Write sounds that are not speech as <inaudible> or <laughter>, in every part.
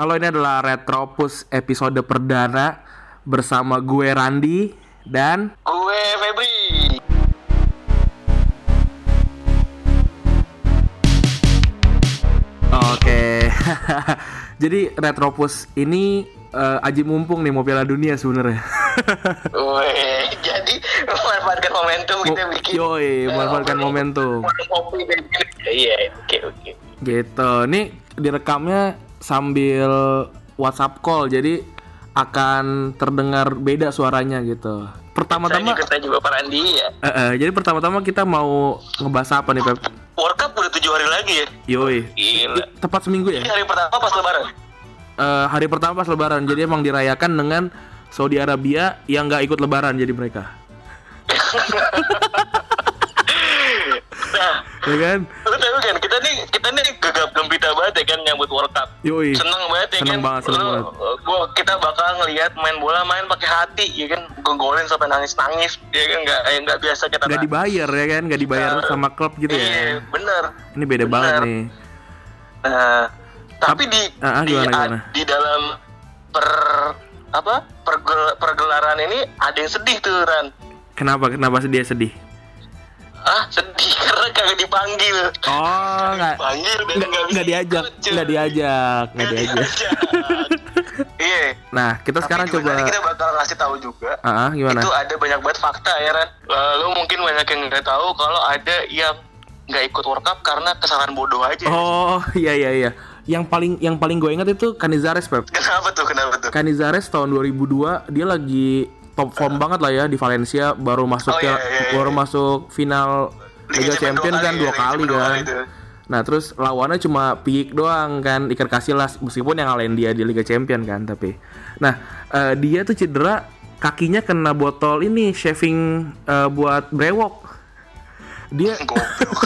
Halo ini adalah Retropus episode perdana bersama gue Randi dan Gue Febri. Oke. <laughs> Jadi Retropus ini eh, aji mumpung nih mau Piala Dunia sebenarnya. <laughs> Jadi memanfaatkan momentum kita bikin. Yoi, memanfaatkan opening- momentum. <laughs> Iya, oke oke. Gitu. Ini direkamnya sambil WhatsApp call jadi akan terdengar beda suaranya gitu. Pertama-tama Saya juga Pak Randi ya. eh, eh, jadi pertama-tama kita mau ngebahas apa nih Pep? World Cup udah tujuh hari lagi ya. Yoi. Gila. Tepat seminggu ya? Ini hari pertama pas lebaran. Eh, hari pertama pas lebaran jadi emang dirayakan dengan Saudi Arabia yang nggak ikut lebaran jadi mereka <laughs> Nah, <laughs> ya kan lu tahu kan kita nih kita nih gegap gembita banget ya kan nyambut World Cup. yoi Seneng banget ya Seneng kan. banget, seneng Lu, banget. Gua kita bakal ngelihat main bola main pakai hati ya kan. Golin sampai nangis-nangis ya kan nggak eh, nggak biasa kita nggak dibayar ya kan nggak dibayar Iya. sama klub gitu Iya, ya bener. ini beda Benar. banget nih Nah, tapi di Ah, ah, di, gimana, di dalam per apa pergel- pergelaran ini ada yang sedih tuh Ran. kenapa kenapa sih dia sedih Ah sedih karena kagak dipanggil. oh nggak Panggil dan nggak diajak nggak diajak nggak Nggak diajak Iya. nah kita Tapi sekarang coba kita bakal ngasih tahu juga. ah ah, gimana Itu ada banyak banget fakta ya Ran. Lalu mungkin banyak yang nggak tahu kalau ada yang nggak ikut World Cup karena kesalahan bodoh aja. oh iya iya iya yang paling yang paling gue ingat itu Canizares Pep Kenapa tuh? Kenapa tuh? Canizares tahun 2002 dia lagi top form banget lah ya di Valencia baru masuk Oh, ya iya, iya, iya. baru masuk final Liga, Champion kan dua kali, Liga kan. Dua kali tuh. Nah terus lawannya cuma Piik doang kan Iker Casillas meskipun yang ngalahin dia di Liga Champion kan tapi Nah eh, dia tuh cedera kakinya kena botol ini shaving eh, buat brewok dia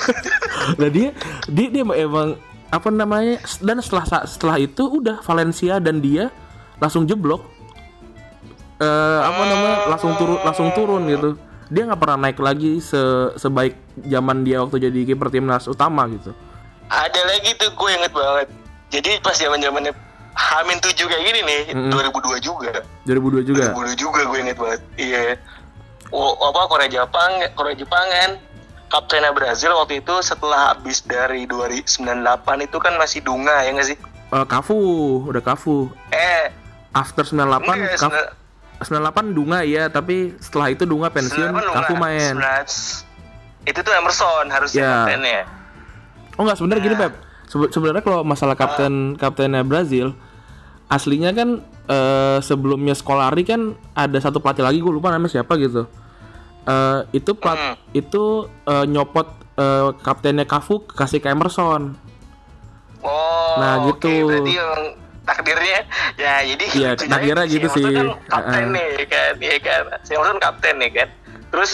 <laughs> nah dia dia dia emang apa namanya dan setelah setelah itu udah Valencia dan dia langsung jeblok eh apa namanya langsung turun langsung turun gitu dia nggak pernah naik lagi se sebaik zaman dia waktu jadi kiper timnas utama gitu Ada lagi tuh gue inget banget. Jadi pas zaman zamannya Hamin 7 kayak gini nih, 2002 juga. 2002 juga 2002 juga gue inget banget. Iya. Oh, apa Korea Jepang, Korea Jepang kan kaptennya Brazil waktu itu setelah habis dari 2098 itu kan masih Dunga ya nggak sih? Eh, Kafu udah Kafu Eh, after 98 enggak, Kafu, 98 Dunga ya tapi setelah itu Dunga pensiun 98. Kafu main 19 itu tuh Emerson harusnya Ya. kaptennya. Oh nggak sebenarnya gini Nah. Pep. Sebe- sebenarnya kalau masalah kapten kaptennya Brazil, aslinya kan eh, sebelumnya Scolari kan ada satu pelatih lagi gue lupa namanya siapa gitu. Eh, itu plat Hmm. itu eh, nyopot eh, kaptennya Cafu kasih ke Emerson. Oh, Nah, gitu. berarti yang takdirnya ya jadi <laughs> lucunya takdirnya si gitu sih. kan kapten Heeh. nih kan iya kan si Emerson kapten nih kan terus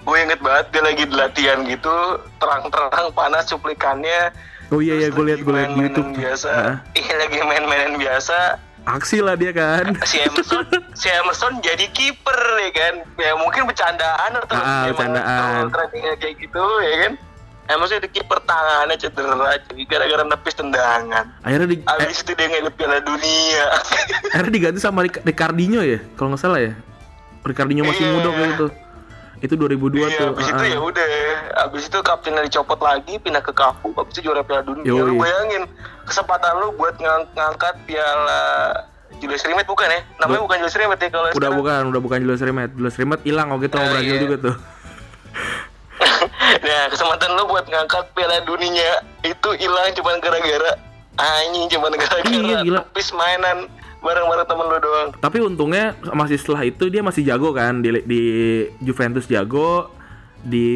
gue inget banget dia lagi di latihan gitu terang-terang panas cuplikannya Oh iya iya gue liat gue liat di main-mainan YouTube. biasa Heeh. iya lagi main-mainan biasa Aksi lah dia kan. <laughs> si Emerson si Emerson jadi kiper ya kan ya mungkin bercandaan atau Ah, emang bercandaan. kayak gitu ya kan Emerson jadi kiper tangannya cedera jadi gara-gara nepis tendangan Akhirnya di eh, Abis itu dia ngelip piala dunia <laughs> akhirnya diganti sama Ric- Ricardinho ya kalau nggak salah ya. Ricardinho masih Iya. muda waktu itu. Itu 2002 Iya, tuh. abis itu Heeh. ya udah Abis itu kaptennya dicopot lagi Pindah ke Kafu Abis itu juara piala dunia. Lu bayangin Kesempatan lu buat ngang- ngangkat piala Julius Rimet bukan ya? Namanya bukan Julius Rimet ya kalau Udah sekarang. bukan, udah bukan Julius Rimet. Julius Rimet hilang waktu itu sama Ah, Brazil iya. juga tuh. <laughs> <laughs> Nah kesempatan lu buat ngangkat piala dunia Itu hilang cuman gara-gara Anjing cuman gara-gara Iya, gila. Nepis mainan Bareng-bareng temen lu doang Tapi untungnya masih setelah itu dia masih jago kan di, di Juventus jago, di,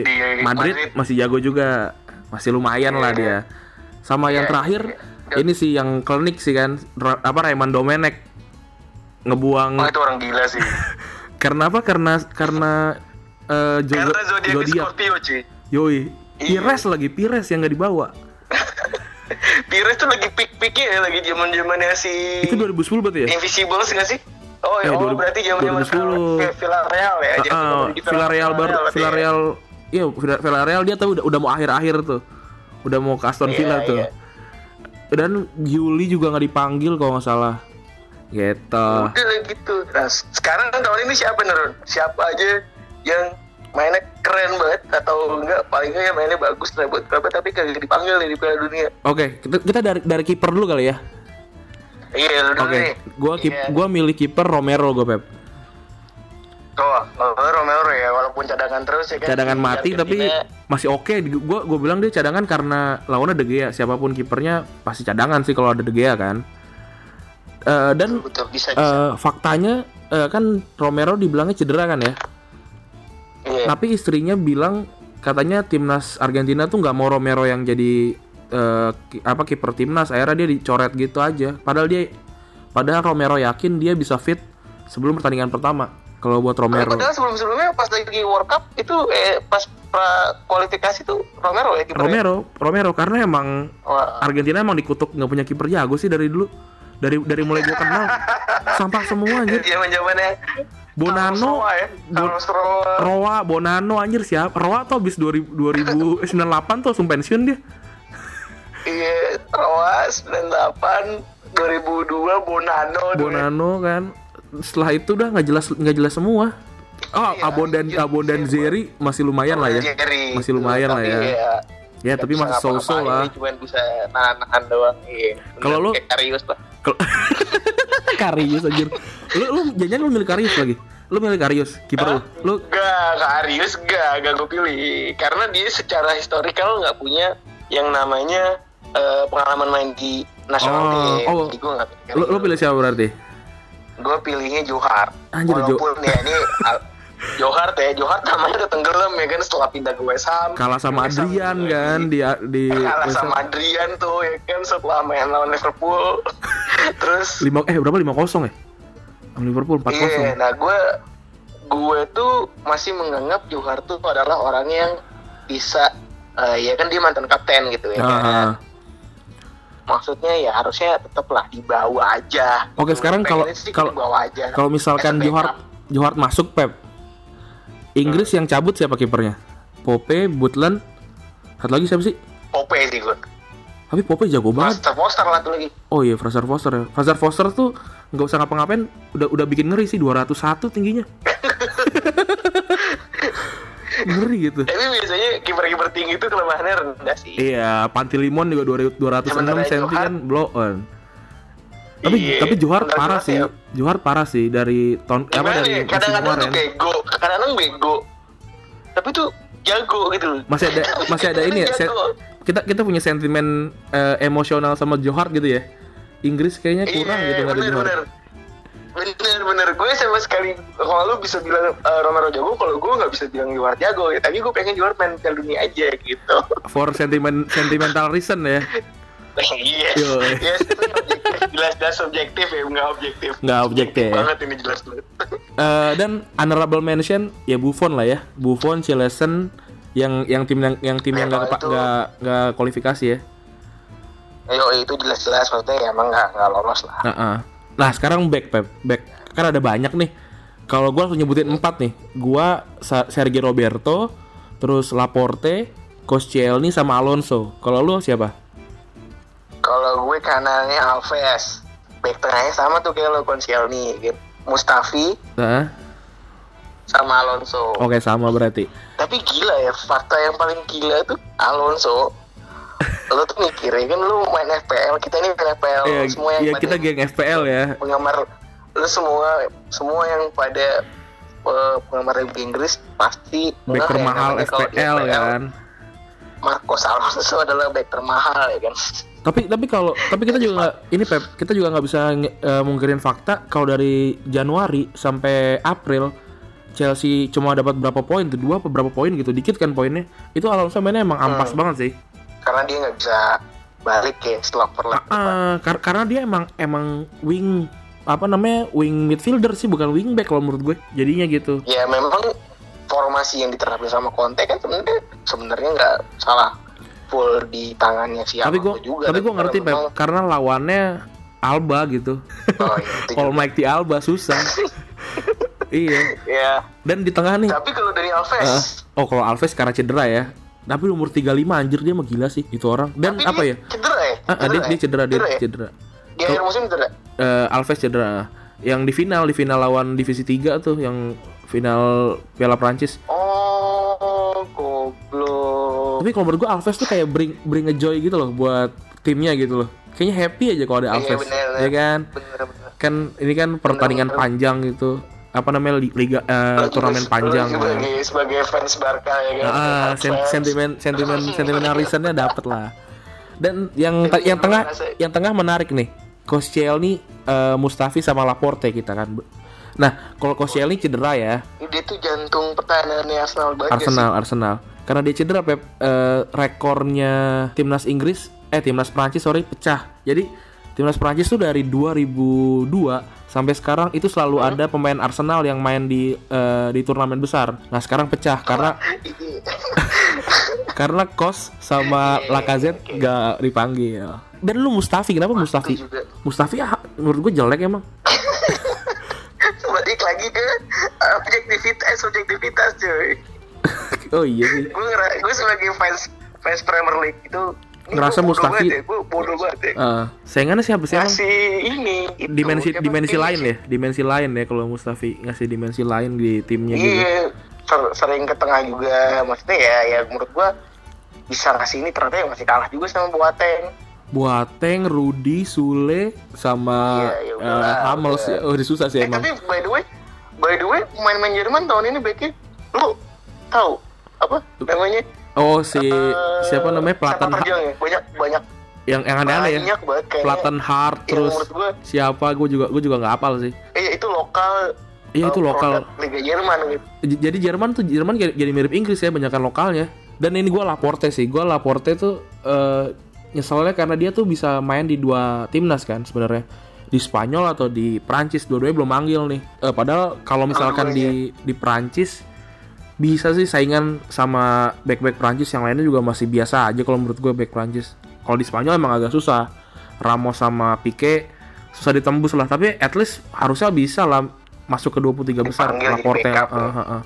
Di Madrid, Madrid. masih jago juga, masih lumayan lah dia. Sama yang Iya, terakhir iya. ini sih yang klinik sih kan, Ra- apa Raymond Domenech ngebuang Oh itu orang gila sih <laughs> karena apa? Karena karena eh, Jo- Karena zodiak. Scorpio cuy Yoi, Iya. Pires lagi Pires yang nggak dibawa. <laughs> Pires tuh lagi pik-piknya ya Lagi zaman zamannya si Itu 2010 berarti ya? Invisible nggak sih? Oh, Eh, ya, oh 2000 berarti zaman zaman 2010. Villarreal ya. Ah, di Villarreal baru ya. Villarreal iya Villa- Villarreal dia tuh udah udah mau akhir-akhir tuh udah mau ke Aston Iya, Villa tuh iya. dan Yuli juga nggak dipanggil kalau nggak salah gitu Udah gitu. Nah, sekarang tahun ini siapa Ner? Siapa aja yang mainnya keren banget atau enggak paling enggak ya mainnya bagus lah buat klubnya tapi kagak dipanggil nih di Piala Dunia. oke kita, kita dari dari kiper dulu kali ya Iya, dulu oke nih. gua kip, Iya. gua milih kiper Romero gue Pep Oh, Romero Romero ya walaupun cadangan terus ya kan. cadangan mati tapi masih oke gua gua bilang dia cadangan karena lawannya De Gea siapa pun kipernya pasti cadangan sih kalau ada De Gea kan Eh, dan betul bisa bisa. eh, faktanya eh, kan Romero dibilangnya cedera kan ya Iya. tapi istrinya bilang katanya timnas Argentina tuh nggak mau Romero yang jadi ki- apa kiper timnas. Akhirnya dia dicoret gitu aja. Padahal dia padahal Romero yakin dia bisa fit sebelum pertandingan pertama. Kalau buat Romero. Padahal sebelum-sebelumnya pas lagi World Cup itu eh pas pra kualifikasi tuh Romero ya kipernya. Romero Romero. Karena emang Wah. Argentina emang dikutuk nggak punya kiper jago sih dari dulu. Dari dari mulai gua kenal. <laughs> Sampah semua anjir Dia Bonano ya. Bon- Carlos Roa. Roa Bonano anjir siapa Roa tuh habis 2000 2098 tuh langsung pensiun dia Iya, Roa 98 2002 Bonano. ya. Bonano kan setelah itu udah nggak jelas nggak jelas semua oh Iya, Abon dan iya, Abon dan iya, Zeri masih lumayan lah ya Jerry. masih lumayan lah ya Iya. ya tapi masih so-so lah Cuman bisa nahan-nahan doang. Iya. Kalau lu- Karius lah. Kalau <laughs> Karius anjir lu lu jangan lu milih Karius lagi lu milih Karius kiper lu lu Gak, Karius gak, gak gue pilih. Karena dia secara historikal nggak punya yang namanya eh, pengalaman main di nasional Oh, oh. Gue gak pilih. lu, lu pilih siapa berarti Gue pilihnya Johar. Anjir, Jo- Walaupun ya ini <laughs> Johar ya, Johar namanya udah tenggelam ya kan setelah pindah ke West Ham. kalah sama West Ham Adrian kan di di kalah West Ham. sama Adrian tuh ya kan setelah main lawan Liverpool <laughs> terus lima eh berapa lima kosong ya Liverpool empat iya kosong nah gue gue tuh masih menganggap Johar tuh adalah orang yang bisa eh, ya kan dia mantan kapten gitu ya kan. Maksudnya ya harusnya tetaplah dibawa aja Oke, sekarang kalau- kalau- dibawa aja Kalau misalkan Johar. Johar masuk Pep. Inggris yang cabut siapa kipernya? Pope, Butland, satu lagi siapa sih? Pope sih gue Tapi Pope jago banget. Master Foster lah tuh lagi Oh iya, Fraser Foster ya. Fraser Foster tuh nggak usah ngapa-ngapain, udah udah bikin ngeri sih 201 tingginya. <laughs> ngeri gitu. tapi biasanya kiper-kiper tinggi itu kelemahannya rendah sih Iya, Pantilimon juga 200 206 Sementara cm kan blow on. Tapi Iya, tapi Johar parah sih. ya. Johar parah sih dari tahun apa dari ya? Kadang-kadang tuh bego, kadang-kadang bego. Tapi tuh jago gitu. Masih ada masih ada ini ya. <laughs> kita kita punya sentimen eh, emosional sama Johar gitu ya. Inggris kayaknya kurang Iya, gitu nggak ada bener, Johar. bener. Bener bener gue sama sekali kalau lu bisa bilang eh, Romero jago, kalau gue nggak bisa bilang Johar jago. Ya, tapi gue pengen Johar main Piala Dunia aja gitu. For sentimen sentimental reason ya. Yes, <laughs> Yo. yes, itu objektif. jelas-jelas subjektif ya, nggak objektif. Nggak objektif. Banget ini jelas banget. Eh, dan honorable mention ya Buffon lah ya. Buffon, Chilesen yang yang tim yang yang tim yang Ya, nggak nggak kualifikasi ya. Ayo itu jelas-jelas maksudnya ya emang nggak nggak lolos lah. Nah, nah sekarang back Pep, back kan ada banyak nih. Kalau gua langsung nyebutin empat nih, gua Sa- Sergio Roberto, terus Laporte, Koscielny sama Alonso. Kalau lu siapa? Kalau gue kanannya Alves, back tengahnya sama tuh kayak lo Konscielny, gitu. Mustafi Nah, sama Alonso. oke sama berarti. Tapi gila ya, fakta yang paling gila tuh Alonso. Lo tuh mikir ya kan lu main FPL, kita ini main FPL, Iya, semua yang pada kita geng FPL ya. penggemar lu semua semua yang pada eh, penggemar Liga Inggris pasti Back ya termahal kalau di FPL kan. Marcos Alonso <laughs> adalah back termahal ya kan. Tapi tapi kalau tapi kita juga ini Pep, kita juga nggak bisa eh, mungkirin fakta kalau dari Januari sampai April Chelsea cuma dapat berapa poin tuh dua apa berapa poin gitu dikit kan poinnya itu Alonso mainnya emang ampas banget sih Karena dia nggak bisa balik ya setelah overlap. Ah, kar- karena dia emang emang wing apa namanya wing midfielder sih bukan wing back kalau menurut gue jadinya gitu. Ya memang formasi yang diterapin sama Conte kan sebenarnya sebenarnya nggak salah full di tangannya si tapi gue juga. tapi gue ngerti Pep memang- karena lawannya Alba gitu. Oh, iya, <laughs> kalau juga. Mike di Alba susah. <laughs> Iya. Ya, dan di tengah nih. Tapi kalau dari Ah, Alves, oh kalau Alves karena cedera ya tapi umur 35 anjir dia mah gila sih itu orang dan tapi apa dia ya Cedera ya? Ah, ah, dia, Cedera dia ya? cedera, dia Cedera ya? cedera. Di akhir musim cedera. Eh, Alves cedera. Yang di final, di final lawan divisi 3 tuh yang final Piala Prancis. Oh, goblok. Tapi kalau menurut gua Alves tuh kayak bring bring a joy gitu loh buat timnya gitu loh. Kayaknya happy aja kalau ada Iya, Alves. bener, bener. Ya kan? Bener bener. Kan ini kan pertandingan bener. panjang gitu. Apa namanya li- liga eh, turnamen panjang. kan. Sebagai sebagai fans Barca ya kan. Ah, sen- fans. sentimen sentimen <laughs> sentimentalismnya dapet lah. Dan yang yang tengah yang tengah menarik nih. Koscielny, eh, Mustafi sama Laporte kita kan. Nah, kalau Koscielny cedera ya, Dia tuh jantung pertahanannya Arsenal banget Arsenal Arsenal. Karena dia cedera Pep, eh, rekornya timnas Inggris eh timnas Prancis sorry pecah. Jadi timnas Prancis tuh dari 2002 sampai sekarang itu selalu ada pemain Arsenal yang main di eh, di turnamen besar. Nah, sekarang pecah karena sih. <laughs> <laughs> karena Kos sama Lacazette gak dipanggil. Dan lu Mustafi, kenapa Mustafi? juga. Mustafi ah, menurut gue jelek emang. <laughs> Balik lagi ke objektivitas objektivitas cuy. oh iya sih. Gue sebagai fans fans Premier League itu Ngerasa banget ya, bodoh banget ya. Eh, saingannya siapa sih? Ngasih ini itu, dimensi dimensi lain ya dimensi lain ya kalau Mustafi ngasih dimensi lain di timnya gitu Iya, ser- sering ke tengah juga. Maksudnya ya, ya menurut gua bisa ngasih ini ternyata ya masih kalah juga sama Boateng. Boateng, Rudi, Sule sama Iya, ya eh, Hummels udah. ya. oh susah sih Eh emang tapi by the way, by the way pemain-pemain Jerman tahun ini backnya lu tahu apa namanya? Oh si Eh, siapa namanya? Platan terjang ya? Banyak banyak. Yang yang aneh-aneh ya. Banget. Platan Hart Yang terus gua siapa? Gue juga gue juga nggak hafal sih. Eh itu lokal Iya, itu eh, lokal. Liga Jerman gitu. Jadi Jerman tuh Jerman jadi jadi mirip Inggris ya banyakkan lokalnya. Dan ini gue Laporte sih. Gue Laporte tuh eh, nyeselnya karena dia tuh bisa main di dua timnas kan sebenarnya. Di Spanyol atau di Prancis dua-duanya belum manggil nih. Eh, padahal kalau misalkan di di Prancis bisa sih saingan sama back-back Prancis yang lainnya juga masih biasa aja kalau menurut gue back Prancis. Kalau di Spanyol emang agak susah. Ramos sama Pique susah ditembus lah. Tapi at least harusnya bisa lah masuk ke 23 besar Laporte. eh, eh, eh.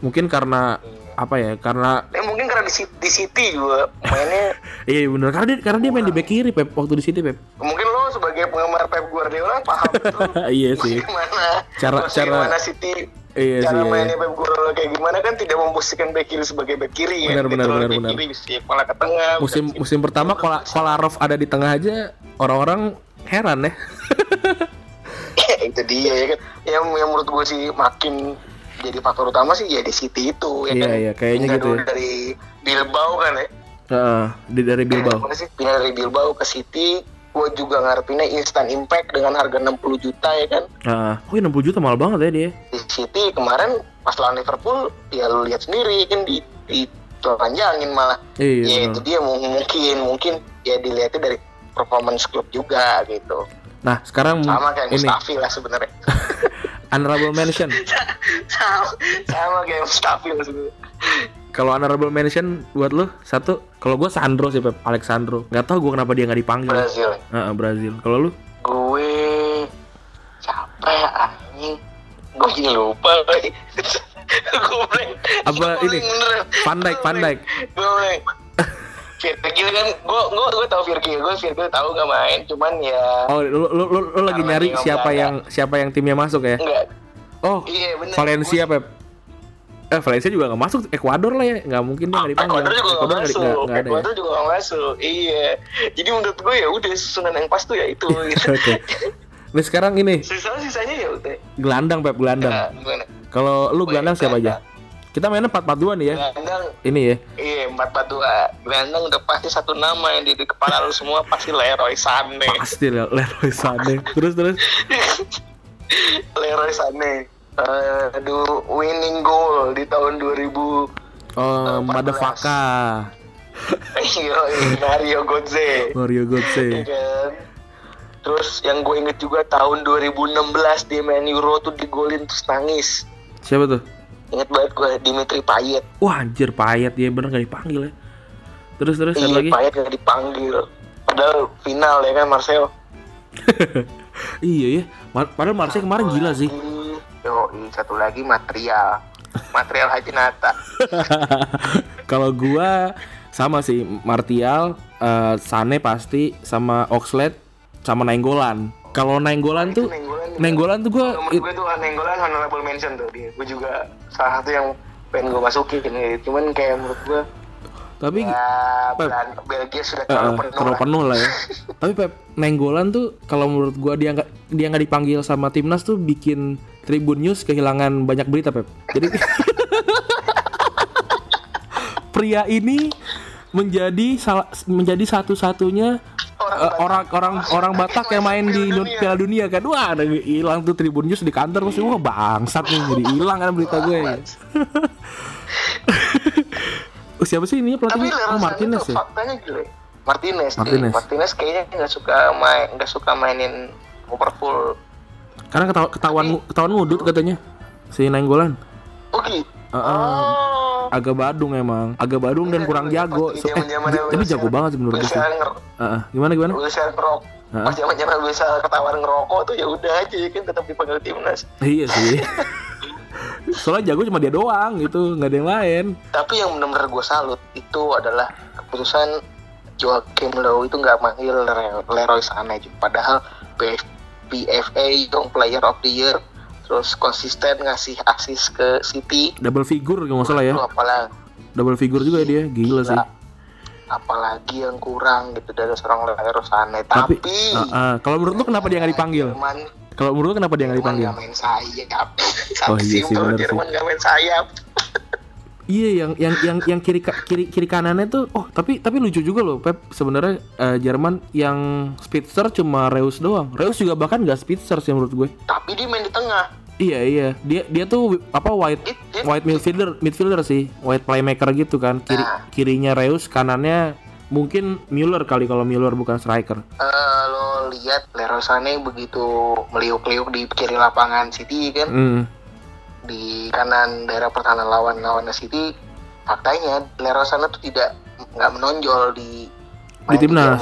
mungkin karena apa ya karena Eh mungkin karena di, City- di City juga mainnya. <laughs> Iya bener. Karena dia karena dia main di back kiri Pep waktu di City Pep. Mungkin lo sebagai penggemar Pep Guardiola paham <laughs> iya sih. gimana Cara- cara- City Iya cara sih, iya. mainnya Pep Guardiola kayak gimana kan tidak memposisikan back kiri sebagai back kiri Benar, kan benar, benar, back benar. kiri kepala ke tengah musim bisa- musim pertama kalau Kolarov ada di tengah aja orang-orang heran ya <laughs> itu dia ya kan yang, yang menurut gue sih makin jadi faktor utama sih ya di City itu ya Iya, kan iya, kayaknya Pindah gitu ya. dari Bilbao kan ya Heeh, di dari Bilbao pindah dari Bilbao ke City gue juga ngarepinnya instant impact dengan harga 60 juta ya kan Heeh. oh iya, 60 juta mahal banget ya dia di City kemarin pas lawan Liverpool ya lu lihat sendiri kan di di telanjangin malah. Iya ya itu dia mu- mungkin mungkin ya dilihatnya dari performance klub juga gitu. Nah sekarang sama kayak ini. Mustafi lah sebenarnya. <laughs> Honorable mention. Sama sama kayak Mustafi lah sebenarnya. Kalau honorable mention buat lu satu kalau gue Sandro sih Pep Alexandro nggak tahu gue kenapa dia nggak dipanggil. Brazil. Heeh, Brazil. Kalau lu? Gue anjing gue jadi lupa gue Apa ini? Dijk. gue blank. Virgil kan gue gue gue tahu Virgil gue Virgil tahu gak main cuman ya oh lu lu, lu, lu lagi nyari dia siapa yang siapa yang timnya masuk ya? Enggak. Oh iya bener. Valencia Pep. Eh Valencia juga nggak masuk. Ekuador lah ya. Nggak mungkin dia nggak dipanggil. Ekuador juga gak Ecuador nggak di- masuk. nggak- nggak ada ya? Ekuador juga gak masuk. Iya. Jadi menurut gue ya udah susunan yang pas tuh ya itu. <laughs> Gitu. Nah sekarang ini sisa sisanya ya udah gelandang Pep gelandang. Gimana Kalau lu gelandang siapa aja? Kita mainnya 4-4-2 nih ya. gelandang Ini ya. Iya, empat empat dua. Gelandang udah pasti satu nama yang di, di kepala lu semua pasti Leroy Sané. Pasti Leroy Sané. Terus terus. <laughs> Leroy Sané. Eh, aduh, winning goal di tahun 2000 Oh, 14. Madafaka. Iya, Mario Götze. Mario Iya Götze. kan? Terus yang gue inget juga tahun 2016 dia main Euro tuh digolin terus nangis. Siapa tuh? Ingat banget gue Dimitri Payet. Wah anjir Payet dia bener gak dipanggil ya. Terus terus Iya, lagi. Payet gak dipanggil. Padahal final ya kan Marcel. <laughs> iya ya. Ma- Padahal Marseille kemarin gila sih. Yo, satu lagi material. Material Haji Nata. <laughs> Kalau gua sama sih Martial, eh, Sane pasti sama Oxlade sama Nainggolan. Kalau Nainggolan tuh Nenggolan juga. Nainggolan tuh gua Nomor gue tuh Nenggolan honorable mention tuh dia. Gue juga salah satu yang pengen gue masukin gitu. Cuman kayak menurut gue tapi ya Pep. Belgia sudah Eh, terlalu eh, penuh. terlalu lah. penuh lah ya. <laughs> Tapi Pep Nenggolan tuh kalau menurut gua dia nggak dia nggak dipanggil sama timnas tuh bikin Tribun News kehilangan banyak berita Pep. Jadi <laughs> <laughs> pria ini menjadi salah menjadi satu-satunya orang orang orang Batak yang main di Piala Dunia kan. Wah, ada hilang tuh Tribun News di kantor pasti wah bangsat nih jadi hilang kan berita gue. <laughs> Siapa sih ini Tapi pelatihnya? Oh, Martinez ya. faktanya gila. Martinez, Martinez. Martinez. Kayaknya nggak suka main nggak suka mainin Liverpool. Karena ketahuan ketahuan ngudut katanya si Nainggolan. Oh gitu. Uh, uh, Oh. Agak badung emang, agak badung dan kurang jago. So, eh, tapi jago banget sih menurut gue sih. Uh, gimana gimana? Pas zaman-zaman bisa ketahuan ngerokok tuh ya udah aja ya kan tetap dipanggil timnas. Iya sih. Soalnya jago cuma dia doang gitu, nggak ada yang lain. Tapi yang benar-benar gue salut itu adalah keputusan Joachim Low itu nggak manggil Le- Leroy Sané padahal PFA Young Player of the Year terus konsisten ngasih assist ke City Double figure kalau nggak salah ya. Apalagi Double figure juga dia, gila sih. apalagi yang kurang gitu dari seorang Leroy Sané Tapi, tapi, uh, uh, kalau menurut lu kenapa dia nggak dipanggil? Kalau menurut lu kenapa dia nggak dipanggil? nggak main sayap Oh, iya sih, Simpel, benar sih. Jerman main sayap Iya yang yang yang yang kiri kiri kiri kanannya tuh oh tapi tapi lucu juga loh Pep sebenarnya eh, Jerman yang speedster cuma Reus doang. Reus juga bahkan nggak speedster sih menurut gue. tapi dia main di tengah Iya iya dia dia tuh apa white white midfielder midfielder sih white playmaker gitu kan kiri Nah. kirinya Reus kanannya mungkin Müller kali kalau Müller bukan striker. Eh, lo lihat Leroy Sané begitu meliuk-liuk di kiri lapangan City kan Hmm. Di kanan daerah pertahanan lawan lawan City faktanya Leroy Sané tuh tidak nggak menonjol di Di timnas.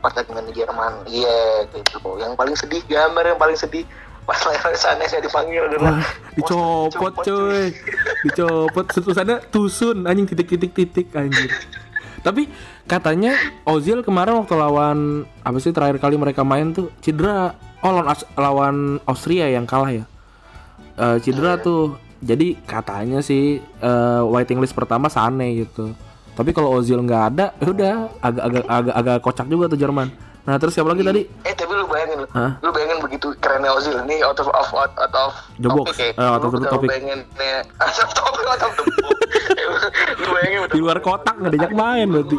Pertandingan di Jerman iya gitu yang paling sedih gambar yang paling sedih pas <laughs> Leroy Sané saya dipanggil adalah Wah, dicopot coy. Dicopot <laughs> tulisannya tusun anjing titik-titik titik anjir. Tapi katanya Ozil kemarin waktu lawan apa sih terakhir kali mereka main tuh cedera. Oh lawan, lawan Austria yang kalah ya. Eh, cedera tuh. Jadi katanya sih eh, waiting list pertama Sane gitu. Tapi kalau Ozil nggak ada, ya udah agak agak agak agak kocak juga tuh Jerman. Nah terus siapa lagi tadi? eh tapi lu bayangin lu Hah? lu bayangin begitu kerennya Ozil ini out of out, out, out of The box. ya. Eh, out of Lu the topic. bayangin ya, <laughs> out of topic out of the <laughs> box lu bayangin Di luar kotak nggak diajak main berarti.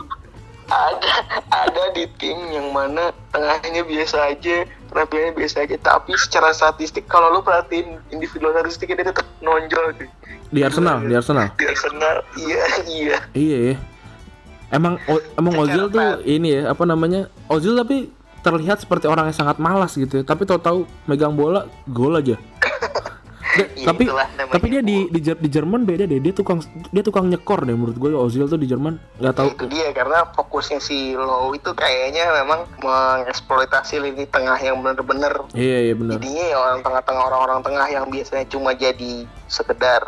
ada ada di tim yang mana tengahnya biasa aja penampilannya biasa aja tapi secara statistik kalau lu perhatiin individual statistiknya dia tetap nonjol gitu. Di Arsenal, di Arsenal. di Arsenal iya <laughs> iya Iya ya. Emang o- emang Secara Ozil tuh ini ya apa namanya? Ozil tapi terlihat seperti orang yang sangat malas gitu ya. Tapi tahu-tahu megang bola gol aja. <laughs> <laughs> Tapi tapi dia di di, di Jerman beda deh. Dia tukang dia tukang nyekor deh menurut gue Ozil tuh di Jerman. nggak tahu. itu dia karena fokusnya si Low itu kayaknya memang mengeksploitasi lini tengah yang bener-bener Iya iya benar. jadinya ya orang tengah-tengah orang-orang tengah yang biasanya cuma jadi sekedar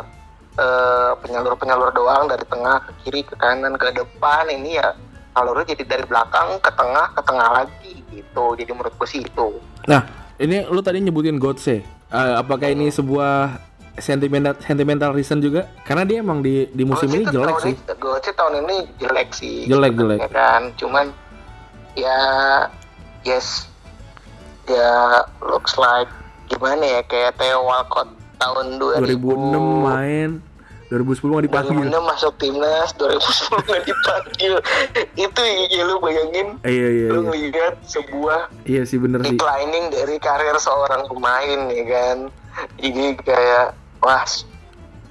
eh, penyalur-penyalur doang dari tengah ke kiri ke kanan ke depan ini ya alurnya jadi dari belakang ke tengah ke tengah lagi gitu jadi menurut gue sih itu Nah, ini lu tadi nyebutin Gotse. Eh, apakah ini sebuah sentimental sentimental reason juga? Karena dia emang di di musim ini tuh jelek sih. ini- Gocce tahun ini jelek sih Jelek, sebenarnya jelek. kan cuman ya yes ya looks like gimana ya kayak Theo Walcott tahun 2000 2006 main, 2010 nggak dipanggil. 2006 masuk timnas, 2010 nggak dipanggil. <laughs> itu ya lu bayangin, Iya iya lu iya. lihat sebuah Iya sih bener sih. declining dari karir seorang pemain ya kan. Jadi kayak wah,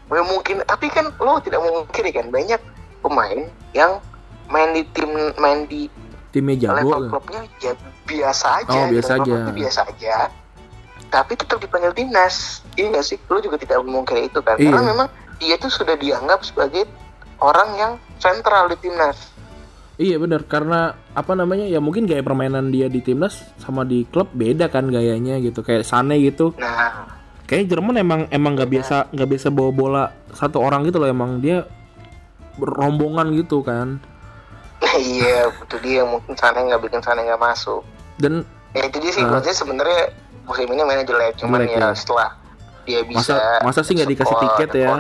mungkin tapi kan lo tidak mungkin kan banyak pemain yang main di tim main di Timnya jago. level kan? klubnya ya biasa aja Oh, biasa aja. biasa aja tapi tetap dipanggil timnas iya nggak sih lu juga tidak memungkiri itu kan karena Iya. memang dia tuh sudah dianggap sebagai orang yang sentral di timnas. Iya bener karena apa namanya ya mungkin gaya permainan dia di timnas sama di klub beda kan gayanya gitu. Kayak Sane gitu. Nah. Kayaknya Jerman emang emang nggak biasa nggak biasa bawa bola satu orang gitu loh. Emang dia rombongan gitu kan. Iya itu dia. Mungkin sana nggak bikin sana nggak masuk. Dan ya itu dia sih. Berarti sebenarnya musim ini mainnya jelek. Cuman Jelek, ya ya. setelah dia bisa Masa- masa sih nggak dikasih tiket ya?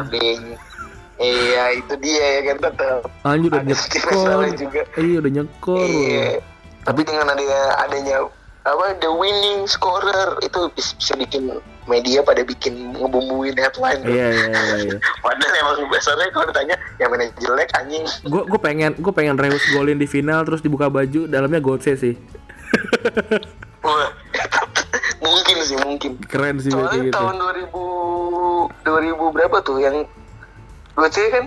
iya itu dia ya kan tetap anjir udah Ada sedikit nyekor. juga. Iya udah nyekor. iya tapi dengan adanya adanya apa the winning scorer itu bis- bisa bikin media pada bikin ngebumbuin headline Iya iya iya. iya. <laughs> Padahal emang dasarnya kalau ditanya yang mainnya jelek anjing Gue gue pengen gue pengen Reus golin di final terus dibuka baju dalamnya Gotse sih. Wah, <laughs> mungkin sih mungkin Keren sih soalnya gitu. tahun 2000 2000 berapa tuh yang gue cek kan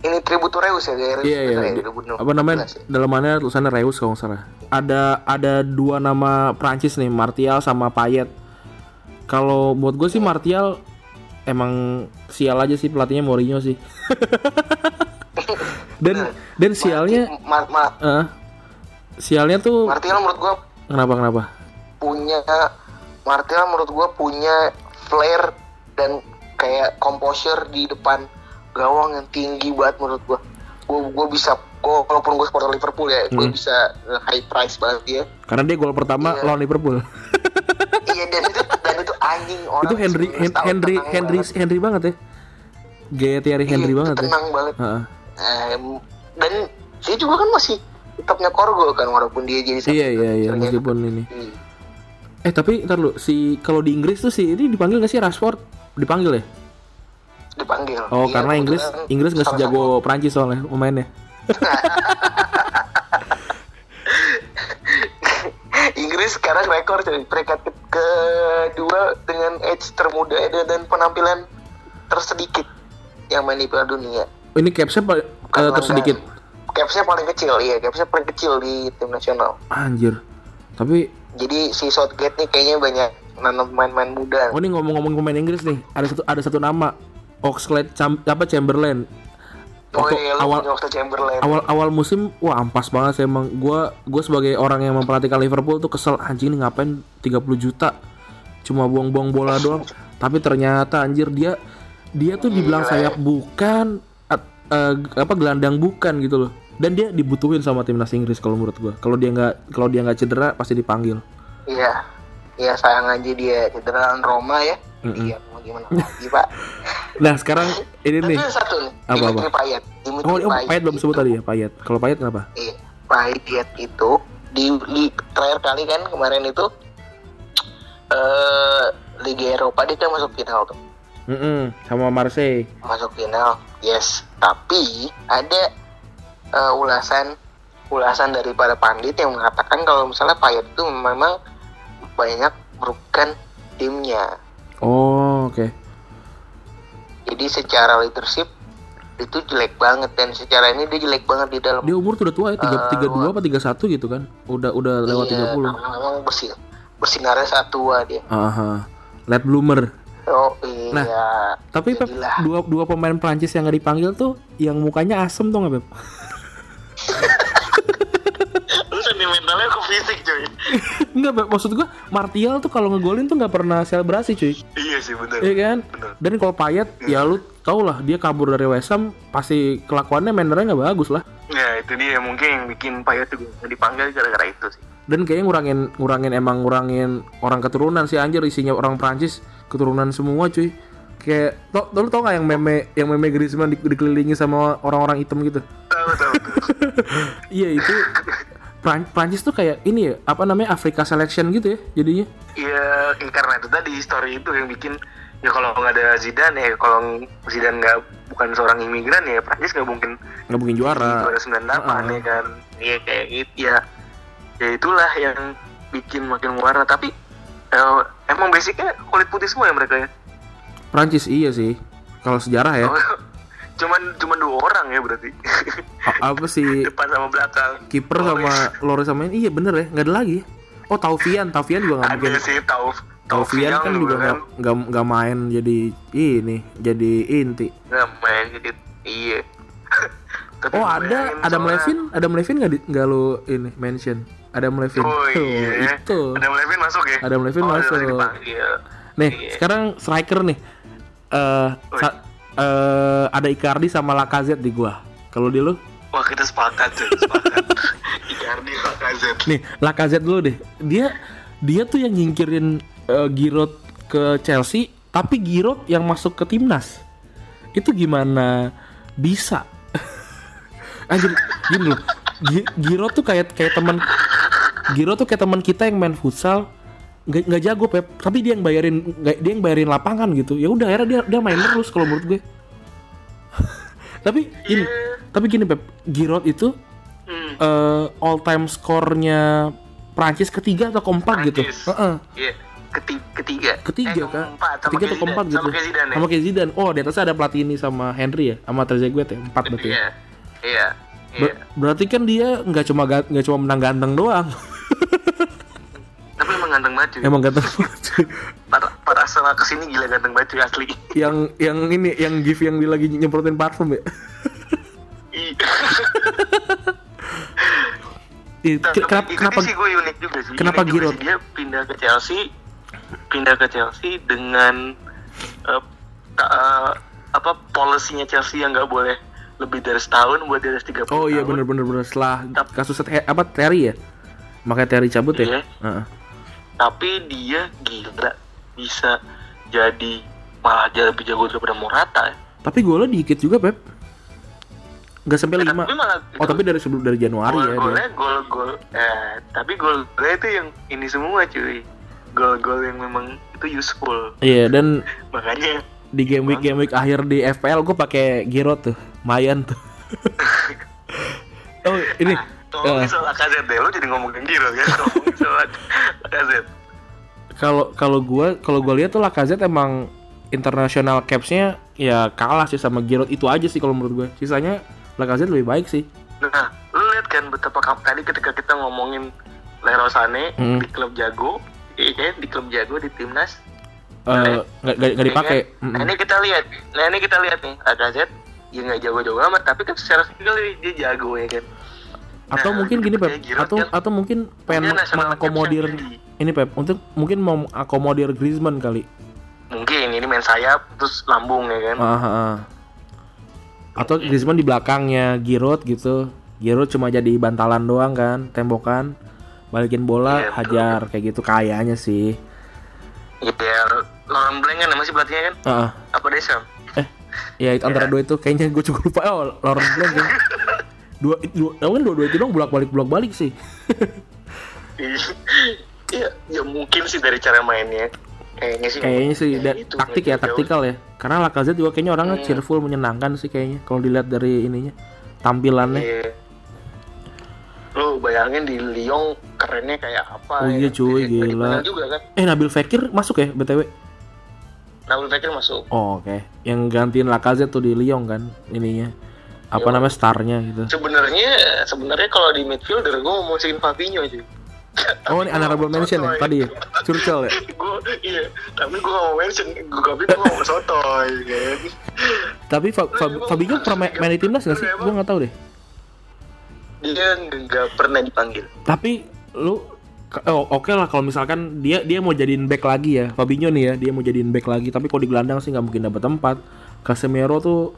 ini tribut Reus ya Reus Iya iya. ya, Di- 2016 Apa namanya? ya. Dalamannya tulisannya Reus kalau nggak salah. Ada ada dua nama Prancis nih, Martial sama Payet. Kalau buat gue sih Martial emang sial aja sih pelatihnya Mourinho sih. <laughs> dan dan sialnya Mar Ma- eh, sialnya tuh Martial menurut gue kenapa kenapa? punya Martial menurut gue punya flair dan kayak composure di depan gawang yang tinggi banget menurut gue gue gue bisa gue walaupun gue supporter Liverpool ya gue Hmm. bisa high price banget dia Karena dia gol pertama Iya. lawan Liverpool. iya dan itu dan itu anjing orang itu Henry 19 Hen- Henry Henry banget. Henry banget ya. Gaya Thierry Henry Iya, banget ya. tenang banget Heeh. Em, dan dia juga kan masih tetap nyekor gol kan walaupun dia jadi Iya iya iya meskipun ini. Hmm. Eh tapi ntar lu si kalau di Inggris tuh si ini dipanggil gak sih Rashford? Dipanggil ya? dipanggil Oh Iya, karena Inggris Inggris nggak sejago Prancis soalnya pemainnya. <laughs> Inggris sekarang rekor coy peringkat ke- kedua dengan age termuda dan, dan penampilan tersedikit yang main di Piala Dunia. Ini capsnya eh, tersedikit. Capsnya paling kecil, iya capsnya paling kecil di tim nasional. Anjir. Tapi Jadi si Southgate nih kayaknya banyak nanam pemain-pemain muda. oh ini ngomong-ngomong pemain Inggris nih, ada satu ada satu nama Oxlade Cham, apa Chamberlain. Oh Waktu iya, lu awal Chamberlain. awal awal musim wah ampas banget sih emang gua gua sebagai orang yang memperhatikan Liverpool tuh kesel anjing nih ngapain 30 juta cuma buang-buang bola <laughs> doang tapi ternyata anjir dia dia tuh dibilang Gila. sayap bukan at- eh, apa gelandang bukan gitu loh dan dia dibutuhin sama timnas Inggris kalau menurut gua kalau dia nggak kalau dia nggak cedera pasti dipanggil Iya, iya sayang aja dia cedera Roma ya. Mm-mm. Iya, mau gimana lagi pak? <laughs> nah sekarang ini nih satu nih, Apa, apa? Payet. Oh, oh Payet belum sebut tadi ya Payet kalau Payet kenapa Iya, Payet itu di, di terakhir kali kan kemarin itu eh Liga Eropa dia kan masuk final tuh, Mm-mm, sama Marseille masuk final, yes. Tapi ada eh, ulasan ulasan dari para pandit yang mengatakan kalau misalnya Payet itu memang banyak merugikan timnya. oh oke Jadi secara leadership itu jelek banget dan secara ini dia jelek banget di dalam Dia umur tuh udah tua ya, tiga Eh, dua apa tiga satu gitu kan? Udah udah lewat Iya, tiga puluh. karena memang bersin bersinarnya satu dia. Aha, late bloomer. Oh iya. Nah, Tapi Pep, dua dua pemain Prancis yang nggak dipanggil tuh, yang mukanya asem tuh nggak Beb? Lu sentimentalnya ke fisik cuy. Enggak maksud gua Martial tuh kalau ngegolin tuh nggak pernah selebrasi cuy, iya sih bener. iya kan? Bener. Dan kalau Payet, ya lu tau lah dia kabur dari West Ham, pasti kelakuannya mannernya nggak bagus lah. Ya itu dia mungkin yang bikin Payet juga dipanggil gara-gara itu sih. Dan kayaknya ngurangin ngurangin emang ngurangin orang keturunan sih anjir isinya orang Prancis keturunan semua cuy. Kayak tau lu tau gak yang meme yang meme Griezmann di- dikelilingi sama orang-orang hitam gitu? Tahu tahu. tahu. <laughs> Iya itu Pran- Prancis tuh kayak ini ya apa namanya Afrika selection gitu ya jadinya. Iya karena itu tadi story itu yang bikin ya kalau nggak ada Zidane ya kalau Zidane nggak bukan seorang imigran ya Prancis nggak mungkin nggak mungkin juara. juara 98 Heeh. ya kan iya kayak gitu ya ya itulah yang bikin makin warna tapi eh, emang basicnya kulit putih semua ya mereka ya Prancis iya sih. Kalau sejarah ya. Oh, <laughs> cuman cuman dua orang ya berarti A- apa sih <laughs> depan sama belakang kiper sama <laughs> Loris sama ini iya bener ya nggak ada lagi. Oh Taufian, Taufian juga nggak mungkin. ada sih tahu Taufian kan juga nggak nggak nggak main jadi ini jadi inti. nggak main jadi iya Tapi Oh ada Adam soalnya- Levin, Adam Levin nggak di- nggak lu ini mention? Adam Levin. oh Tuh, iya itu. Adam Levin masuk ya Adam Levin oh, masuk. Adam Levin dipanggil. Nih Iya. sekarang striker nih. Eh sa- eh, ada Icardi sama Lacazette di gua. Kalau di lu? Wah kita sepakat cuy, sepakat. <laughs> Icardi Lacazette. nih Lacazette dulu deh dia dia tuh yang nyingkirin eh, Giroud ke Chelsea tapi Giroud yang masuk ke timnas itu gimana bisa <laughs> anjir gini loh Gi- Giroud tuh kayak kayak teman Giroud tuh kayak teman kita yang main futsal nggak nggak jago pep tapi dia yang bayarin nggak- dia yang bayarin lapangan gitu ya udah akhirnya dia dia main terus kalau menurut gue <laughs> tapi gini tapi gini pep Giroud itu Hmm. eh, all time skornya Prancis ketiga atau keempat gitu. Prancis. Heeh. Iya. Keti- ketiga. Ketiga Eh, kan? keempat, sama Ketiga atau keempat gitu. Sama kayak Zidane. ya? Sama kayak Zidane. Oh, di atasnya ada Platini sama Henry ya, sama Trezeguet ya, empat berarti. ya. Iya. Iya. Ber- Iya. berarti kan dia nggak cuma ga- nggak cuma menang ganteng doang. <laughs> Tapi emang ganteng banget cuy. Emang ganteng banget. cuy. Para, para ke sini gila ganteng banget cuy asli. yang yang ini yang gif yang dia lagi nyemprotin parfum ya. Ih, Nah, ke- kenapa itu kenapa sih gue unik juga sih. kenapa Unik Giroud? Dia pindah ke Chelsea, pindah ke Chelsea dengan ta- eh, apa polisinya Chelsea yang nggak boleh lebih dari setahun buat di atas 30 Oh iya bener bener setelah Tap- kasus apa Terry ya? Makanya Terry cabut ya? Iya. Heeh. Tapi dia gila bisa jadi malah jadi lebih jago daripada Morata. ya. Tapi golnya dikit juga, Pep. Nggak sampai lima. Tapi malah Oh, tapi dari sebelum dari Januari ya dia. gol-golnya gol-gol eh tapi gol-golnya itu yang ini semua cuy. Gol-gol yang memang itu useful. Iya, dan <laughs> Makanya di game week game week akhir di FPL gue pakai Giroud tuh Mayan tuh <laughs> oh ini Tolong soal Lacazette deh, lu jadi ngomongin Giroud kan Ngomongin soal Lacazette kalau kalau gue kalau gue lihat tuh Lacazette emang international capsnya ya kalah sih sama Giroud itu aja sih kalau menurut gue sisanya Lacazette lebih baik sih. Nah, lu lihat kan betapa tadi ketika kita ngomongin Leroy Sané Hmm. di klub jago Iya di klub jago, di timnas. Eh, nggak nggak- nggak Iya dipakai. kan? Nah ini kita lihat. Nah ini kita lihat nih. Lacazette Ya nggak jago-jago amat Tapi kan secara skill dia jago ya kan atau Nah, mungkin gini Pep atau kan atau mungkin pengen mengakomodir ini Pep untuk mungkin mau akomodir Griezmann kali Mungkin ini main sayap Terus lambung ya kan Ah, ah, ah. Atau Griezmann di belakangnya Giroud gitu. Giroud cuma jadi bantalan doang kan, tembokan. Balikin bola, Iya, betul. hajar kayak gitu kayaknya sih. Iya Laurent Blanc kan masih pelatihnya kan Ah, ah. Apa Desa ya itu antara dua itu kayaknya gue juga lupa. Oh, Laurent Blanc ya. <laughs> Dua, dua, oh, kan dua-dua itu dong bolak balik bolak balik sih. Iya, ya mungkin sih dari cara mainnya. Kayaknya sih. Kayaknya sih Ya itu, taktik ya, taktikal ya. Karena Lacazette juga kayaknya orangnya Hmm. cheerful, menyenangkan sih kayaknya. Kalau dilihat dari ininya, tampilannya. Iya. Lu bayangin di Lyon kerennya kayak apa? Oh ya iya, kan? cuy, Nggak gila. juga kan. Eh Nabil Fekir masuk ya btw? Nabil Fekir masuk. Oh, oke. Yang gantiin Lacazette tuh di Lyon kan ininya. Apa Yo. namanya starnya gitu. Sebenarnya sebenarnya kalau di midfielder gue mau masukin Fabinho aja. Oh, ini honorable mention ya tadi ya. Curcol ya. <laughs> gue iya, tapi gue gak mau mention, gue tapi gue gak mau sotoy kan. Tapi Fa Fa Fabinho pernah main, main di timnas gak sih? Gue nggak tahu deh. Dia nggak pernah dipanggil. Tapi lu oh, oke lah kalau misalkan dia dia mau jadiin back lagi ya. Fabinho nih ya, dia mau jadiin back lagi. Tapi kalau di gelandang sih nggak mungkin dapat tempat. Casemiro tuh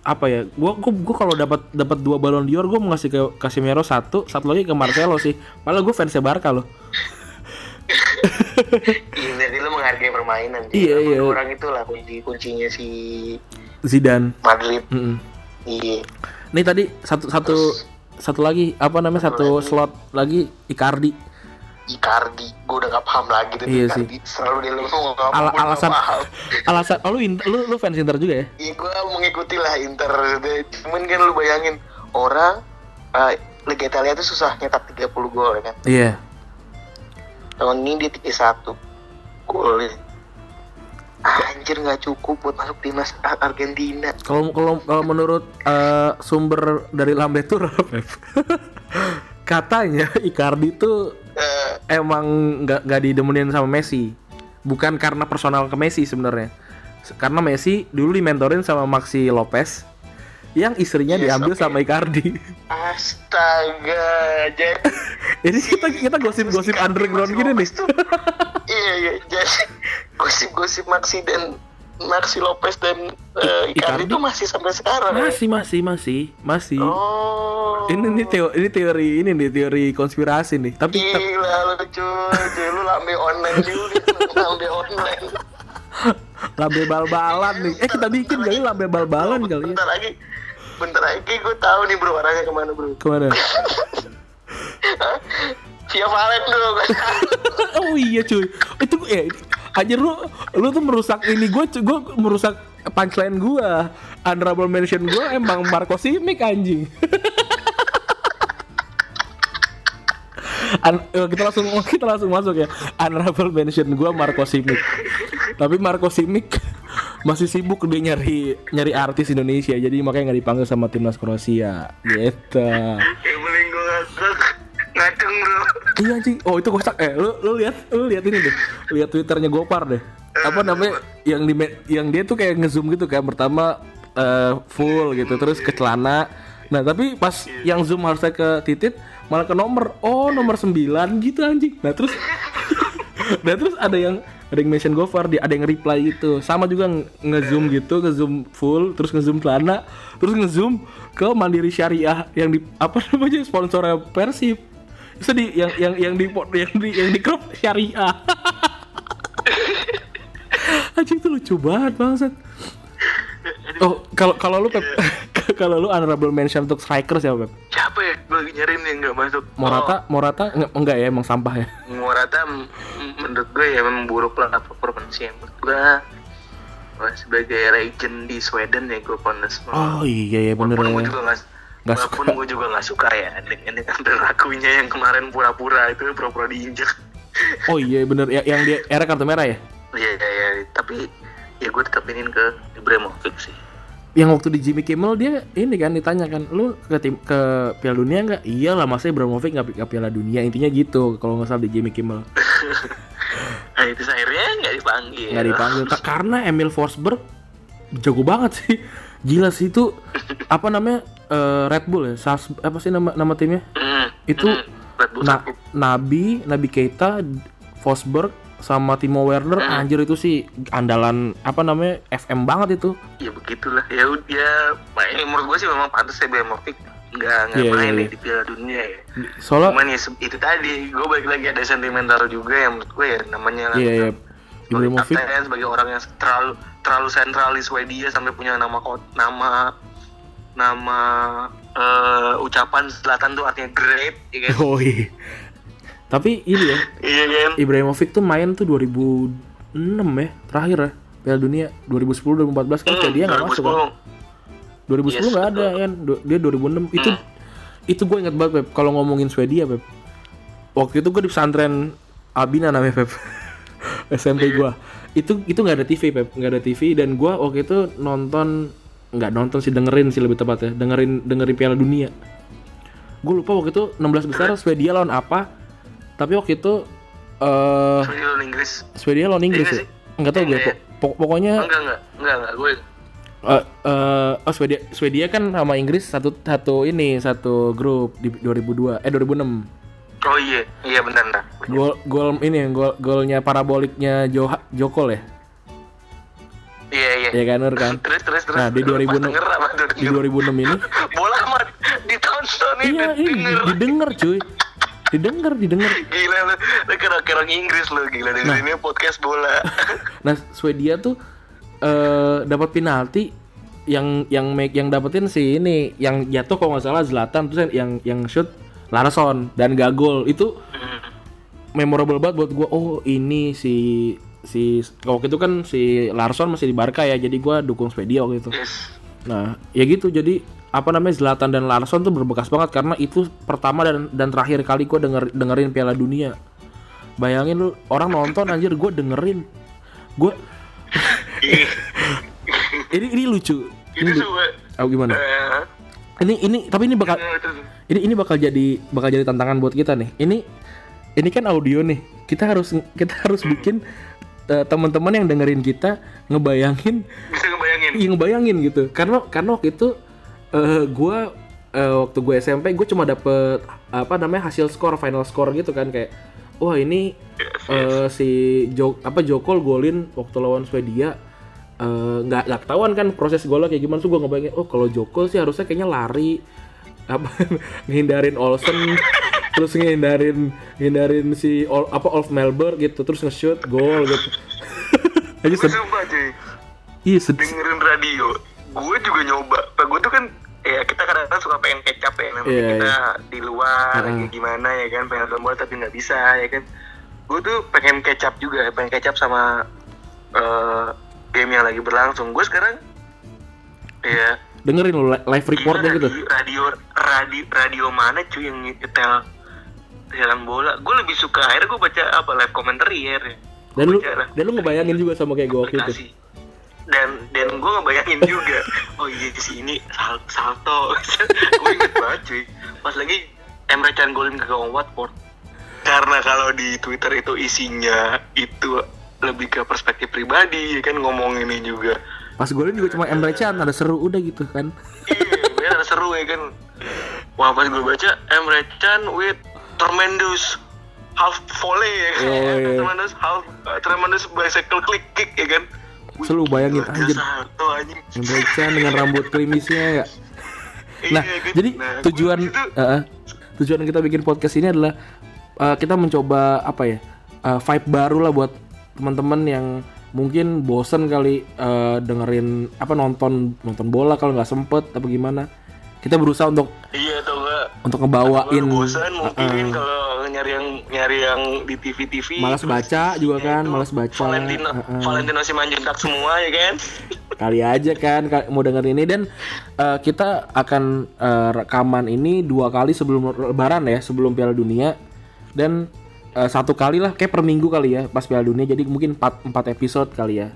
apa ya? Gua gua, gua kalau dapat dapat dua balon dior, gua mau ngasih ke Casemiro satu, satu lagi ke Marcelo sih. Padahal gue fansnya Barca loh. <laughs> Iya, jadi lu menghargai permainan. Iya, iya. Orang itulah kunci kuncinya si Zidane. Madrid. Mm-mm. Iya. Nih tadi satu satu satu lagi apa namanya satu lagi. slot lagi Icardi. Icardi, gue udah gak paham lagi tuh Iya Icardi. Selalu dia lu nggak alasan paham. <laughs> alasan oh, lu, Inter- lu lu fans Inter juga ya? Iya, gue mengikuti lah Inter. Cuman kan lu bayangin orang eh, Liga Italia tuh susah nyetak 30 gol ya kan. Iya. Tahun ini dia 31 gol. Anjir nggak cukup buat masuk timnas Ar- Argentina. Kalau kalau kalau menurut eh, sumber dari Lambetur <laughs> katanya Icardi tuh emang nggak nggak didemenin sama Messi. Bukan karena personal ke Messi sebenarnya. Karena Messi dulu dimentorin sama Maxi Lopez yang istrinya Yes, diambil oke. sama Icardi. astaga, jadi <laughs> Ini kita kita gosip-gosip underground gini nih. Iya iya, jadi gosip-gosip Maxi dan Maxi Lopez dan uh, Icardi itu masih sampai sekarang. ya? Masih masih masih masih. Oh. Ini nih teori ini teori ini nih teori konspirasi nih. Tapi ta- Gila lu cuy, lu lambe online juga, lambe online. <laughs> lambe bal-balan nih. Eh kita bikin kali lambe bal-balan kali ya. Bentar lagi, bentar lagi gue tahu nih bro arahnya ke mana bro. Ke mana? <laughs> Via Valen dong. <laughs> oh iya cuy. Itu ya anjir lu lu tuh merusak ini gue gue merusak punchline gue. Honorable mention gue emang Marco Simic anjing. An- eh, kita langsung <laughs> kita langsung masuk ya. Honorable mention gue Marco Simic. Tapi Marco Simic <laughs> masih sibuk dia nyari nyari artis Indonesia jadi makanya nggak dipanggil sama timnas Kroasia gitu. Iya anjing. Oh itu kocak. Eh lu lu lihat lu lihat ini deh. Lihat twitternya Gopar deh. Apa namanya yang di yang dia tuh kayak ngezoom gitu kan. Pertama eh, full gitu terus ke celana. Nah tapi pas yang zoom harusnya ke titit malah ke nomor. Oh nomor 9 gitu anjing. Nah terus <laughs> nah terus ada yang ada yang mention Gofar dia ada yang reply itu sama juga nge- ngezoom gitu ngezoom full terus ngezoom celana terus ngezoom ke Mandiri Syariah yang di apa <laughs> namanya sponsornya Persib di yang yang yang di yang di yang di klub Syariah <laughs> anjing itu lucu banget bangsat oh kalau kalau lu Pep <laughs> kalau lu honorable mention untuk striker siapa Pep Siapa ya? Gue lagi nyari nih nggak masuk. Morata Morata nggak enggak ya emang sampah ya Oh, Morata menurut gue ya memang buruk lah performance menurut gue. Sebagai legend di Sweden ya gue Pondes. oh iya ya bener Walaupun gue ya juga nggak Nggak walaupun suka. gue juga nggak suka ya dengan dengan <laughs> perilakunya yang kemarin pura-pura itu pura-pura diinjek. oh iya bener ya, yang dia era kartu merah ya Iya iya iya tapi ya gue tetap ingin ke Ibrahimovic sih. yang waktu di Jimmy Kimmel dia ini kan ditanya kan lu ke tim ke Piala Dunia nggak iyalah masa Ibrahimovic nggak ke Piala Dunia intinya gitu kalau nggak salah di Jimmy Kimmel <laughs> Nah itu akhirnya nggak dipanggil. nggak dipanggil Ka- karena Emil Forsberg jago banget sih gila sih itu <laughs> apa namanya eh, Red Bull ya Sals, apa sih nama nama timnya? Hmm, Itu- hmm, Red Bull Na-. Nabi Nabi Keita Forsberg sama Timo Werner. Anjir itu sih andalan apa namanya FM banget itu. Ya begitulah. Ya ud- ya main menurut gue sih memang pantas ya Ibrahimovic nggak nggak Iya, main nih iya. di Piala Dunia ya. Soalnya cuman ya itu tadi gue balik lagi ada sentimental juga yang menurut gue ya namanya iya iya. Sebagai kapten sebagai orang yang terlalu terlalu sentral di Swedia sampai punya nama nama nama eh, ucapan selatan tuh artinya great ya kan? <laughs> Oh iya. Tapi ini ya iya kan? Ibrahimovic tuh main tuh 2006 ya terakhir ya Piala Dunia 2010 2014 kan Hmm, dia nggak masuk kan? 2010 Yes, nggak ada kan? Dia 2006 itu itu gue inget banget Pep. Kalau ngomongin Swedia Pep. Waktu itu gue di pesantren Albina namanya Pep. <laughs> SMP gue itu itu nggak ada TV Pep. Nggak ada TV dan gue waktu itu nonton nggak nonton sih dengerin sih lebih tepatnya. Dengerin dengerin Piala Dunia. Gue lupa waktu itu 16 besar Swedia lawan apa. Tapi waktu itu eh Swedia lawan Inggris. Swedia lawan Inggris Iya ya? nggak tahu gue Iya. pok- pok- pokoknya enggak enggak enggak enggak gue Eh, eh, oh Swedia Swedia kan sama Inggris satu satu ini satu grup di 2002 eh 2006 oh iya iya benar benar. Gol gol ini gol golnya paraboliknya Jo Jokol ya iya iya. Ya kan Nur kan? Terus terus terus. Nah, di Pas 2006 denger apa tuh? di 2006 ini bola amat ditonton ini iya ini denger didengar cuy. Didengar didengar. Gila lu. Lu kira Inggris lu gila. Dari ini podcast bola. <laughs> Nah Swedia tuh eh dapat penalti yang yang make yang dapetin si ini yang jatuh kalau nggak salah Zlatan terus yang yang shoot Larsson dan gak gol. Itu memorable banget buat gue oh ini si si waktu itu kan si Larsson masih di Barca ya jadi gue dukung Swedia waktu itu. Yes. Nah ya gitu jadi apa namanya Zlatan dan Larsson tuh berbekas banget karena itu pertama dan dan terakhir kali gue denger dengerin Piala Dunia. Bayangin lu orang nonton anjir gue dengerin. Gue <laughs> ini ini lucu. Itu ini lu- oh, gimana? Eh, ini ini tapi ini bakal eh, terus. ini ini bakal jadi bakal jadi tantangan buat kita nih. Ini ini kan audio nih. Kita harus kita harus bikin eh, teman-teman yang dengerin kita ngebayangin bisa ngebayangin. Iya ngebayangin gitu. Karena karena waktu itu eh gue waktu gue SMP gue cuma dapet apa namanya hasil skor final skor gitu kan kayak wah ini Yes, yes. eh, si Jo apa Jokol golin waktu lawan Swedia. Eh, nggak nggak ketahuan kan proses golnya kayak gimana tuh gue ngebayangin oh kalau Joko sih harusnya kayaknya lari apa <laughs> ngehindarin Olsen terus ngehindarin ngehindarin si Ol- apa Olf Melber gitu terus nge-shoot gol gitu. <laughs> Aja gue sumpah cuy. Iya sedih dengerin radio. Gue juga nyoba. Pak gue tuh kan ya kita kadang-kadang suka pengen kecap ya namanya Iya, kita di luar kayak gimana ya kan pengen nonton bola tapi nggak bisa ya kan. Gue tuh pengen kecap juga pengen kecap sama eh, game yang lagi berlangsung. Gue sekarang ya. Dengerin lo li- live reportnya gitu? radio, radio radio radio mana cuy yang nyetel siaran bola. Gue lebih suka akhirnya gue baca apa live commentary ya dan lu lah. dan lu ngebayangin juga sama kayak gue waktu itu? Dan dan gue ngebayangin juga. Oh iya si ini sal salto. <laughs> Gue inget banget cuy. Pas lagi Emre Can golin ke gawang Watford. Karena kalau di Twitter itu isinya itu lebih ke perspektif pribadi ya kan ngomong ini juga. Pas golin juga cuma Emre Can ada seru udah gitu kan. Iya ada seru ya kan. Wah pas gue baca Emre Can with tremendous half volley ya kan Oh, iya. tremendous half uh, tremendous bicycle click kick ya kan Selalu bayangin, anjir. Can dengan rambut krimisnya ya <laughs> Nah, Iya, kan? jadi Nah, tujuan di situ- eh, eh, tujuan kita bikin podcast ini adalah eh, kita mencoba apa ya eh, vibe baru lah buat teman-teman yang mungkin bosen kali eh, dengerin apa nonton nonton bola kalau nggak sempet apa gimana. Kita berusaha untuk iya untuk ngebawain. Bosan mungkin eh, kalau nyari yang nyari yang di TV TV malas baca juga kan, malas baca. Valentino Eh, eh. Valentino Simanjuntak semua ya kan? Kali aja kan ka- mau denger ini. Dan eh, kita akan eh, rekaman ini dua kali sebelum lebaran ya sebelum Piala Dunia. Dan eh, satu kali lah kayak per minggu kali ya pas Piala Dunia. Jadi mungkin 4, 4 episode kali ya.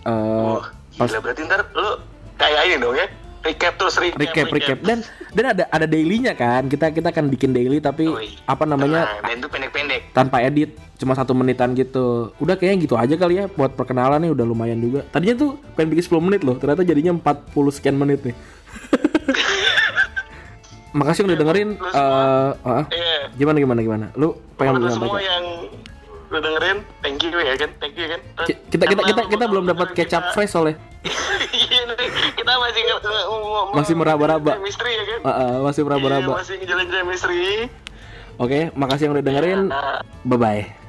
Eh, oh gila. berarti ntar lu kayak ini dong ya recap terus recap recap recap. dan dan ada ada dailynya kan. Kita kita akan bikin daily tapi iya. apa namanya Nah, dan itu pendek-pendek. tanpa edit cuma satu menitan gitu. Udah kayaknya gitu aja kali ya buat perkenalan nih udah lumayan juga. Tadinya tuh pengen bikin 10 menit loh ternyata jadinya 40 sekian menit nih. <laughs> Makasih udah dengerin lu semua. eh ah, iya. Gimana gimana gimana? Lu pengen lu semua yang udah dengerin thank you ya kan thank you kan. Ki- kita kita kita kita belum dapat kecap fresh soalnya. <laughs> Iya, kita masih Masih meraba-raba. chemistry ya kan? Ah, ah, masih Iya, meraba-raba masih ngejalin chemistry. Oke makasih yang udah dengerin. Nah, bye bye